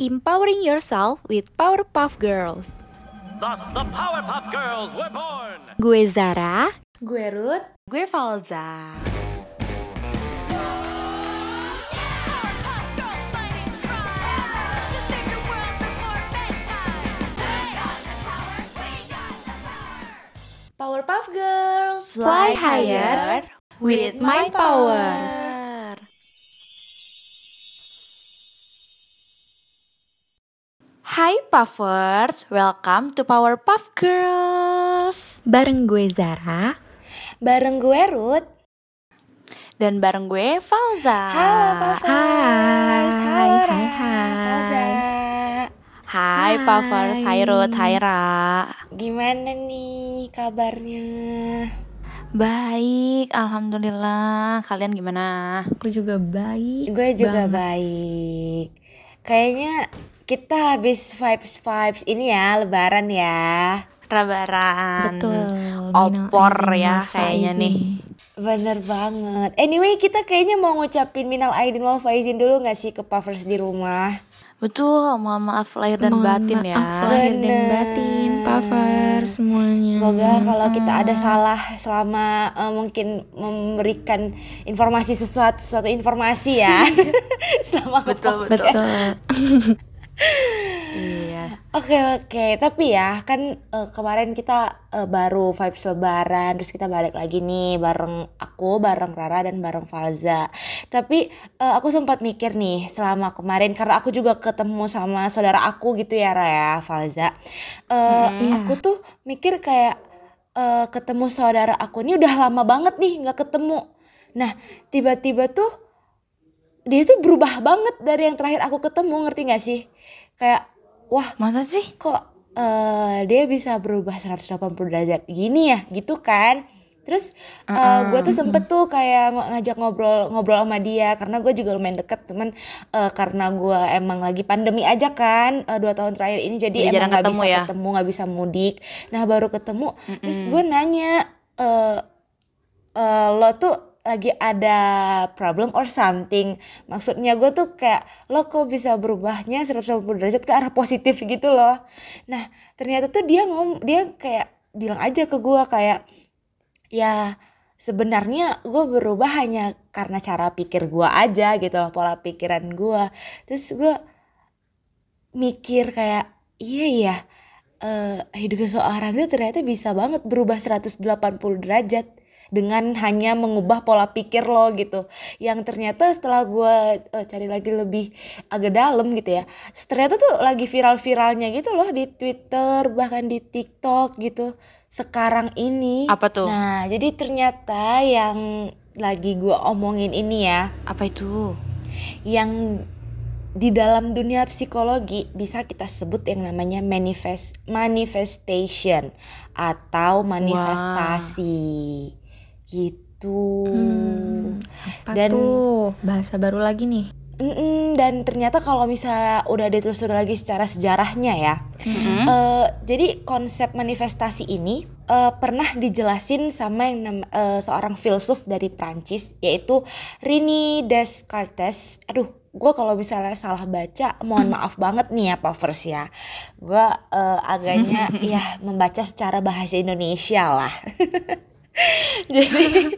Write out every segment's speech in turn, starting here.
empowering yourself with Powerpuff Girls. Thus, the Powerpuff Girls were born. Gue Zara. Gue Ruth. Gue Falza. Powerpuff Girls. Fly higher with my power. Hai Puffers, welcome to Powerpuff Girls. Bareng gue Zara. Bareng gue Ruth. Dan bareng gue Falza. Halo Puffers. Hai, Halo hai, Ra. hai. Falza. Hai Puffers, hai Ruth, hai Ra. Gimana nih kabarnya? Baik, Alhamdulillah. Kalian gimana? Aku juga baik. Gue juga banget. baik. Kayaknya kita habis vibes-vibes ini ya, lebaran ya. Rabaran. Betul. Opor Minal aizin ya kayaknya faizin. nih. Bener banget. Anyway, kita kayaknya mau ngucapin minal aidin wal faizin dulu gak sih ke Puffers di rumah? Betul, mohon maaf lahir dan Mohon batin ya. maaf lahir dan Bener. batin, Puffer semuanya. Semoga kalau kita ada salah selama eh, mungkin memberikan informasi sesuatu suatu informasi ya. selama Betul. Betul. Oke oke, tapi ya kan eh, kemarin kita eh, baru vibes lebaran, terus kita balik lagi nih bareng aku, bareng Rara dan bareng Falza. Tapi eh, aku sempat mikir nih selama kemarin karena aku juga ketemu sama saudara aku gitu ya Rara ya, Falza. Eh, Iya. Aku tuh mikir kayak eh, ketemu saudara aku ini udah lama banget nih nggak ketemu. Nah tiba-tiba tuh dia tuh berubah banget dari yang terakhir aku ketemu ngerti gak sih? Kayak wah Masa sih? kok eh, dia bisa berubah 180 derajat gini ya? Gitu kan? Terus eh, gue tuh sempet tuh kayak ng- ngajak ngobrol ngobrol sama dia. Karena gue juga lumayan deket temen eh, karena gue emang lagi pandemi aja kan eh, dua tahun terakhir ini. Jadi Jadi emang nggak bisa ya? ketemu nggak bisa mudik. Nah baru ketemu terus gue nanya eh eh, lo tuh lagi ada problem or something. Maksudnya gue tuh kayak lo kok bisa berubahnya 180 derajat ke arah positif gitu loh. Nah ternyata tuh dia ngom dia kayak bilang aja ke gue kayak ya sebenarnya gue berubah hanya karena cara pikir gue aja gitu loh pola pikiran gue terus gue mikir kayak iya ya eh, hidup seseorang itu ternyata bisa banget berubah 180 derajat dengan hanya mengubah pola pikir lo gitu yang ternyata setelah gue eh, cari lagi lebih agak dalam gitu ya ternyata tuh lagi viral-viralnya gitu loh di Twitter bahkan di TikTok gitu sekarang ini Apa tuh? nah jadi ternyata yang lagi gue omongin ini ya Apa itu? yang di dalam dunia psikologi bisa kita sebut yang namanya manifest manifestation atau manifestasi gitu. Apa Dan- tuh? Bahasa baru lagi nih. Mm-mm, dan ternyata kalau misalnya udah ditelusuri lagi secara sejarahnya ya. Eh, jadi konsep manifestasi ini eh, pernah dijelasin sama yang nam- eh, seorang filsuf dari Prancis yaitu René Descartes. Aduh gue kalau misalnya salah baca mohon maaf banget nih ya Pavers ya. Gue eh, agaknya ya membaca secara bahasa Indonesia lah Jadi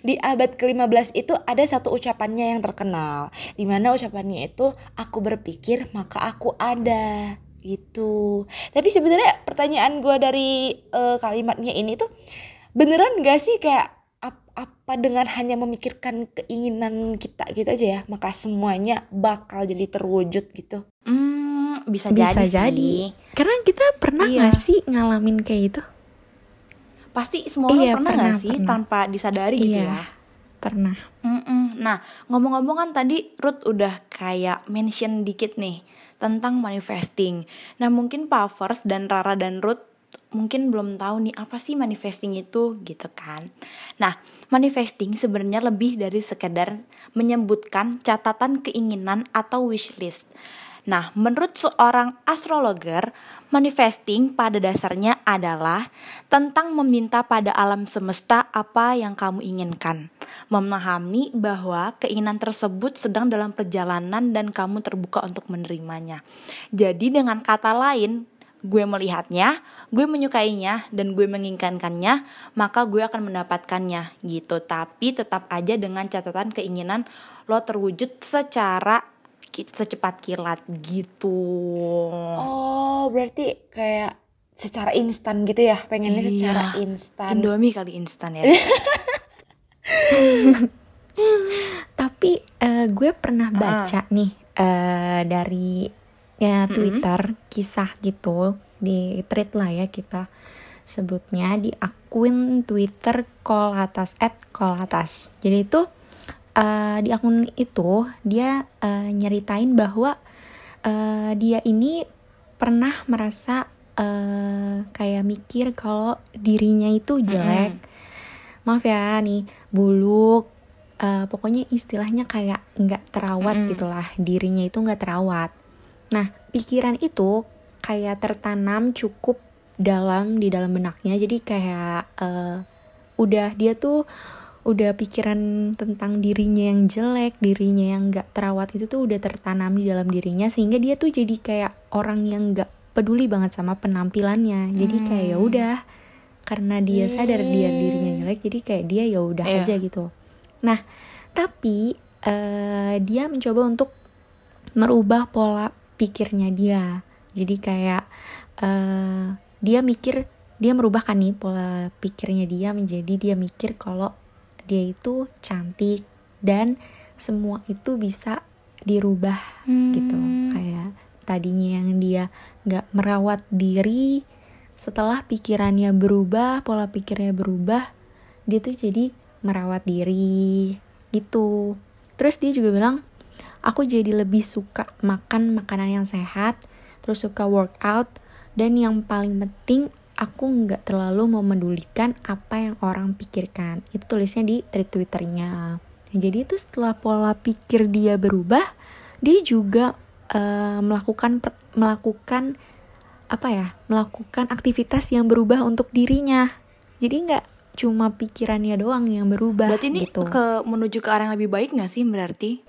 di abad ke-15 itu ada satu ucapannya yang terkenal. di mana ucapannya itu aku berpikir maka aku ada gitu. Tapi sebenarnya pertanyaan gue dari eh, kalimatnya ini tuh beneran gak sih kayak ap- apa dengan hanya memikirkan keinginan kita gitu aja ya maka semuanya bakal jadi terwujud gitu. Hmm, bisa, Bisa jadi, jadi. sih. Karena kita pernah Iya. nggak sih ngalamin kayak gitu? Pasti semua orang Iya, pernah, pernah, gak sih pernah. tanpa disadari gitu Iya. ya? Pernah. Mm-mm. Nah, ngomong-ngomong kan tadi Ruth udah kayak mention dikit nih tentang manifesting. Nah, mungkin Pavers dan Rara dan Ruth mungkin belum tahu nih apa sih manifesting itu gitu kan. Nah, manifesting sebenarnya lebih dari sekedar menyebutkan catatan keinginan atau wish list. Nah, menurut seorang astrologer, manifesting pada dasarnya adalah tentang meminta pada alam semesta apa yang kamu inginkan. Memahami bahwa keinginan tersebut sedang dalam perjalanan dan kamu terbuka untuk menerimanya. Jadi dengan kata lain, gue melihatnya, gue menyukainya, dan gue menginginkannya, maka gue akan mendapatkannya gitu. Tapi tetap aja dengan catatan keinginan lo terwujud secara secepat kilat gitu. Oh, berarti kayak secara instan gitu ya, pengennya Iya. secara instan. Indomie kali instan ya. Tapi eh, gue pernah baca nih eh, dari ya Twitter kisah gitu di thread lah ya kita sebutnya di akun Twitter Kolatas at Kolatas. Jadi itu eh, di akun itu dia eh, nyeritain bahwa eh, dia ini pernah merasa eh, kayak mikir kalau dirinya itu jelek. Maaf ya nih buluk eh, pokoknya istilahnya kayak nggak terawat gitulah. Dirinya itu nggak terawat. Nah pikiran itu kayak tertanam cukup dalam di dalam benaknya. Jadi kayak eh, udah dia tuh udah pikiran tentang dirinya yang jelek dirinya yang nggak terawat itu tuh udah tertanam di dalam dirinya sehingga dia tuh jadi kayak orang yang nggak peduli banget sama penampilannya. Jadi kayak ya udah karena dia sadar dia dirinya jelek jadi kayak dia ya udah Iya. aja gitu. Nah tapi eh, dia mencoba untuk merubah pola pikirnya dia. Jadi kayak eh, dia mikir dia merubah kan nih pola pikirnya dia menjadi dia mikir kalau dia itu cantik dan semua itu bisa dirubah gitu. Kayak tadinya yang dia nggak merawat diri setelah pikirannya berubah pola pikirnya berubah dia tuh jadi merawat diri gitu. Terus dia juga bilang aku jadi lebih suka makan makanan yang sehat terus suka workout dan yang paling penting aku nggak terlalu memedulikan apa yang orang pikirkan. Itu tulisnya di thread twitternya. Jadi itu setelah pola pikir dia berubah dia juga eh, melakukan per- melakukan apa ya melakukan aktivitas yang berubah untuk dirinya. Jadi nggak cuma pikirannya doang yang berubah Berarti ini gitu. ke menuju ke arah yang lebih baik gak sih berarti?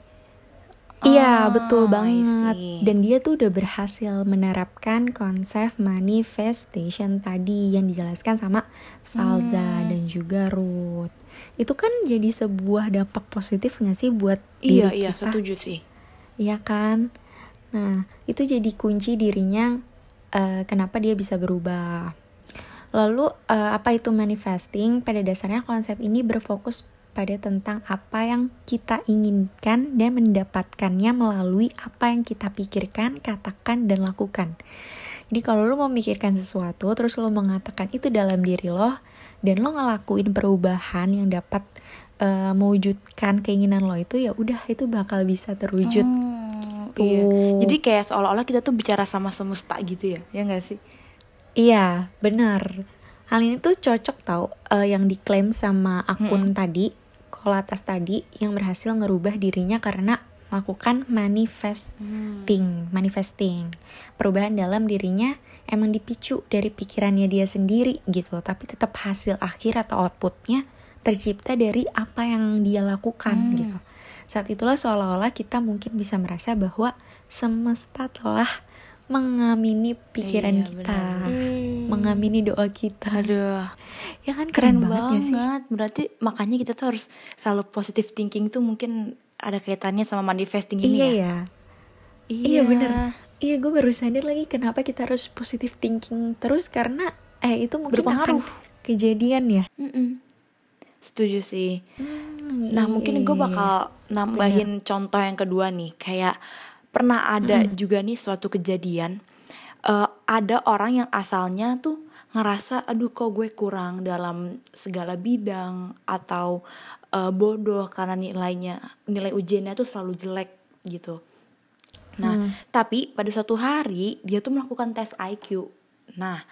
Iya Oh, betul banget. Dan dia tuh udah berhasil menerapkan konsep manifestation tadi Yang dijelaskan sama Falza Hmm. dan juga Ruth Itu kan jadi sebuah dampak positif gak sih buat Iya diri iya kita setuju sih. Iya kan Nah itu jadi kunci dirinya eh, Kenapa dia bisa berubah Lalu eh, apa itu manifesting? Pada dasarnya konsep ini berfokus pada tentang apa yang kita inginkan dan mendapatkannya melalui apa yang kita pikirkan, katakan, dan lakukan. Jadi kalau lo memikirkan sesuatu, terus lo mengatakan itu dalam diri lo, dan lo ngelakuin perubahan yang dapat eh, mewujudkan keinginan lo itu, ya udah itu bakal bisa terwujud. Hmm, gitu. iya. Jadi kayak seolah-olah kita tuh bicara sama semesta gitu ya, ya gak sih? Iya, benar. Hal ini tuh cocok tau eh, yang diklaim sama akun tadi, Kolatas tadi yang berhasil ngerubah dirinya karena melakukan manifesting, manifesting. Perubahan dalam dirinya emang dipicu dari pikirannya dia sendiri gitu, tapi tetap hasil akhir atau outputnya tercipta dari apa yang dia lakukan gitu. Saat itulah seolah-olah kita mungkin bisa merasa bahwa semesta telah mengamini pikiran Iya, kita, mengamini doa kita. Aduh, Ya kan keren, banget, banget. ya sih? Berarti makanya kita tuh harus selalu positive thinking tuh mungkin ada kaitannya sama manifesting ini Iya ya. ya. Iya bener. Iya gue baru sadar lagi kenapa kita harus positive thinking terus karena eh itu mungkin Berpengaruh. akan kejadian ya. Mm-mm. Setuju sih. Hmm, Nah iya, mungkin gue bakal nambahin contoh yang kedua nih kayak pernah ada juga nih suatu kejadian eh, ada orang yang asalnya tuh ngerasa aduh kok gue kurang dalam segala bidang atau eh, bodoh karena nilainya nilai ujiannya tuh selalu jelek gitu. Nah tapi pada suatu hari dia tuh melakukan tes IQ. Nah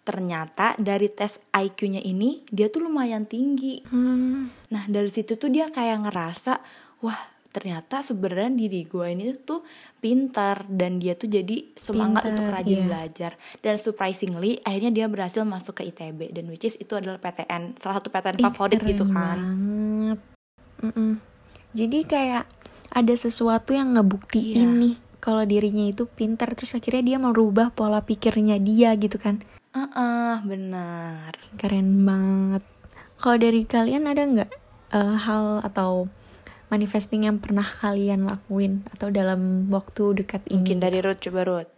ternyata dari tes IQ-nya ini dia tuh lumayan tinggi. Hmm, Nah dari situ tuh dia kayak ngerasa wah ternyata sebenarnya diri gue ini tuh pintar dan dia tuh jadi semangat Pintar, untuk rajin iya. belajar dan surprisingly akhirnya dia berhasil masuk ke ITB dan which is itu adalah PTN salah satu PTN Ih, favorit gitu kan banget. Mm-mm. Jadi kayak ada sesuatu yang ngebuktiin Iya. nih kalau dirinya itu pintar terus akhirnya dia merubah pola pikirnya dia gitu kan. ah ah, benar Keren banget. Kalau dari kalian ada nggak eh, hal atau manifesting yang pernah kalian lakuin atau dalam waktu dekat ini? mungkin dari Ruth coba Ruth.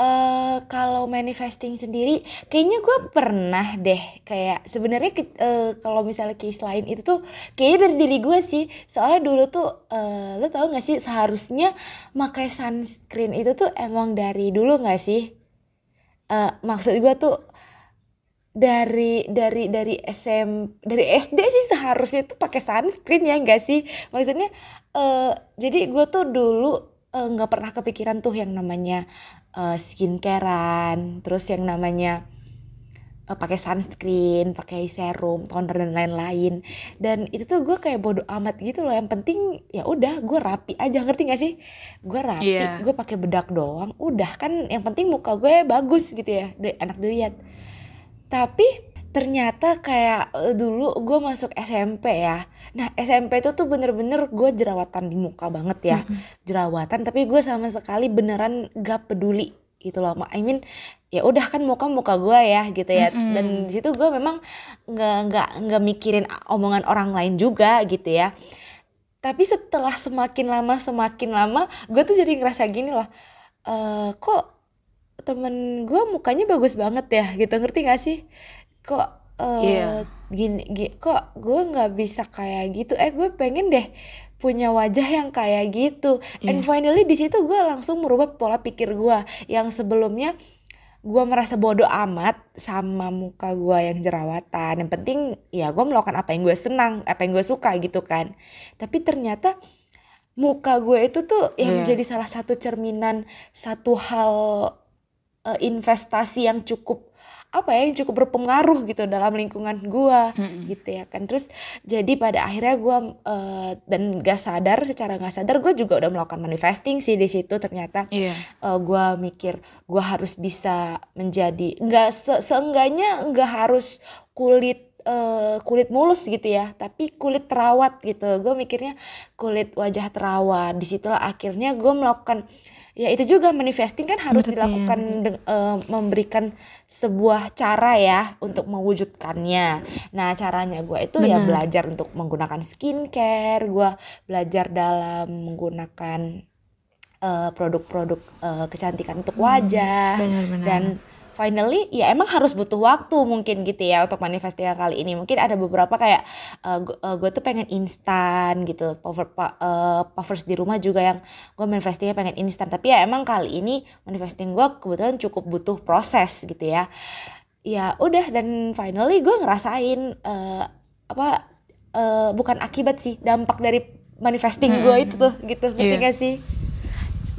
Eh kalau manifesting sendiri kayaknya gue pernah deh. Kayak sebenarnya eh, kalau misalnya case lain itu tuh kayaknya dari diri gue sih. Soalnya dulu tuh eh, lo tau gak sih seharusnya pakai sunscreen itu tuh emang dari dulu gak sih? Eh, maksud gue tuh dari dari dari SM dari SD sih seharusnya tuh pakai sunscreen ya enggak sih? Maksudnya eh jadi gue tuh dulu eh, nggak pernah kepikiran tuh yang namanya eh, skincarean terus yang namanya eh, pakai sunscreen pakai serum toner dan lain-lain. Dan itu tuh gue kayak bodoh amat gitu loh. Yang penting ya udah gue rapi aja. Ngerti gak sih? Gue rapi Iya. gue pakai bedak doang udah kan. Yang penting muka gue bagus gitu ya dari anak dilihat tapi ternyata kayak eh, dulu gue masuk SMP ya. Nah SMP itu tuh bener-bener gue jerawatan di muka banget ya. Jerawatan tapi gue sama sekali beneran gak peduli gitu loh. I mean ya udah kan muka muka gue ya gitu ya. Dan di situ gue memang nggak nggak nggak mikirin omongan orang lain juga gitu ya. Tapi setelah semakin lama semakin lama gue tuh jadi ngerasa gini loh. Eh kok temen gue mukanya bagus banget ya gitu. Ngerti gak sih? Kok eh Iya. gini, gi- kok gue nggak bisa kayak gitu? Eh gue pengen deh punya wajah yang kayak gitu. And finally di situ gue langsung merubah pola pikir gue yang sebelumnya gue merasa bodoh amat sama muka gue yang jerawatan. Yang penting ya gue melakukan apa yang gue senang apa yang gue suka gitu kan. Tapi ternyata muka gue itu tuh yang Iya. jadi salah satu cerminan satu hal eh, investasi yang cukup apa ya yang cukup berpengaruh gitu dalam lingkungan gua gitu ya kan. Terus jadi pada akhirnya gua eh, dan gak sadar secara gak sadar gue juga udah melakukan manifesting sih di situ. Ternyata Iya. eh, gua mikir gua harus bisa menjadi nggak se seenggaknya nggak harus kulit eh, kulit mulus gitu ya tapi kulit terawat gitu gue mikirnya kulit wajah terawat di situlah akhirnya gue melakukan ya itu juga manifesting kan harus Betul, dilakukan deng- eh, memberikan sebuah cara ya untuk mewujudkannya nah caranya gue itu ya Benar. belajar untuk menggunakan skincare gue belajar dalam menggunakan eh, produk-produk eh, kecantikan untuk wajah benar-benar. dan finally ya emang harus butuh waktu mungkin gitu ya untuk manifesting kali ini. Mungkin ada beberapa kayak gue tuh pengen instan gitu. Power eh, powers di rumah juga yang gue manifestingnya pengen instan. Tapi ya emang kali ini manifesting gue kebetulan cukup butuh proses gitu ya. Ya udah dan finally gue ngerasain eh, apa eh, bukan akibat sih dampak dari manifesting gue itu tuh gitu. Ngerti Iya. gak sih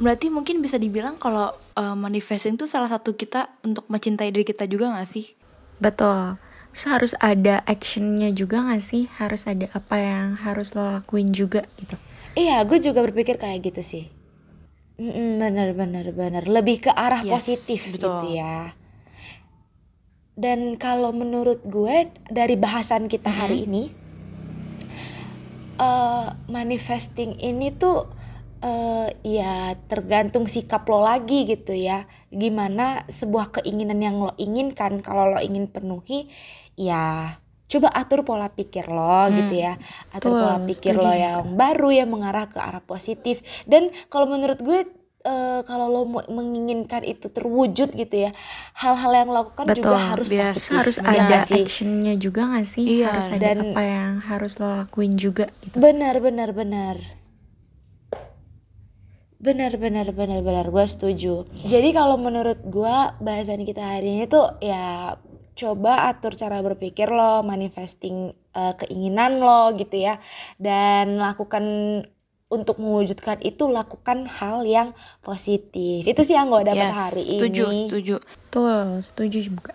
Berarti mungkin bisa dibilang kalau uh, manifesting itu salah satu kita untuk mencintai diri kita juga gak sih? Betul. Terus harus ada actionnya juga gak sih? Harus ada apa yang harus lo lakuin juga gitu. Iya, gue juga berpikir kayak gitu sih. Bener bener bener, lebih ke arah Yes, positif betul. gitu ya. Dan kalau menurut gue dari bahasan kita hari ini, eh manifesting ini tuh eh ya tergantung sikap lo lagi gitu ya. Gimana sebuah keinginan yang lo inginkan, kalau lo ingin penuhi, ya coba atur pola pikir lo gitu ya. Atur Betul, pola pikir setuju lo yang baru yang mengarah ke arah positif. Dan kalau menurut gue eh, kalau lo menginginkan itu terwujud gitu ya, hal-hal yang lo lakukan Betul. juga harus Yes. positif. Harus ada sih? actionnya juga gak sih? Iya, harus ada dan- apa yang harus lo lakuin juga gitu. Benar, benar, benar. Benar, benar, benar, benar. Gue setuju. Jadi kalau menurut gue bahasan kita hari ini tuh ya coba atur cara berpikir lo, manifesting eh, keinginan lo gitu ya, dan lakukan untuk mewujudkan itu lakukan hal yang positif. Itu sih yang gue dapat Yes, hari setuju, ini. setuju. Betul, setuju juga.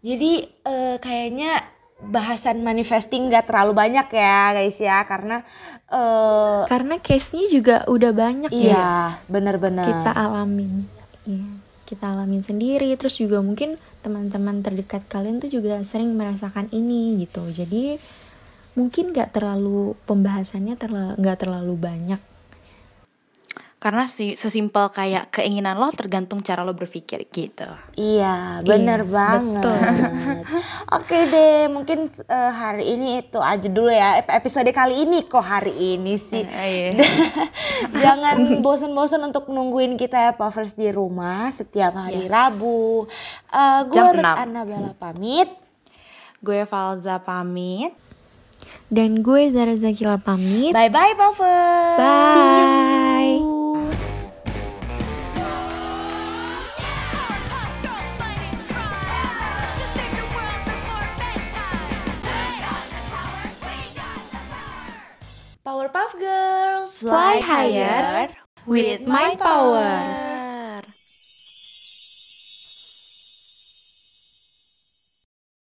Jadi eh, kayaknya bahasan manifesting gak terlalu banyak ya guys ya karena eh Karena case-nya juga udah banyak ya iya bener-bener kita alamin. Iya, kita alamin sendiri terus juga mungkin teman-teman terdekat kalian tuh juga sering merasakan ini gitu. Jadi mungkin nggak terlalu pembahasannya terlalu nggak terlalu banyak. Karena si sesimpel kayak keinginan lo tergantung cara lo berpikir gitu. Iya, bener Iya, banget. betul. Oke deh, mungkin eh, hari ini itu aja dulu ya. Ep- Episode kali ini kok hari ini sih. Eh, iya. Jangan bosan-bosan untuk nungguin kita ya Puffers di rumah setiap hari Rabu. Eh gue Jam Ruth 6. Annabella pamit. Gue Falza pamit. Dan gue Zara Zakila pamit. Bye bye Puffers. Bye. Powerpuff Girls. Fly higher with my power.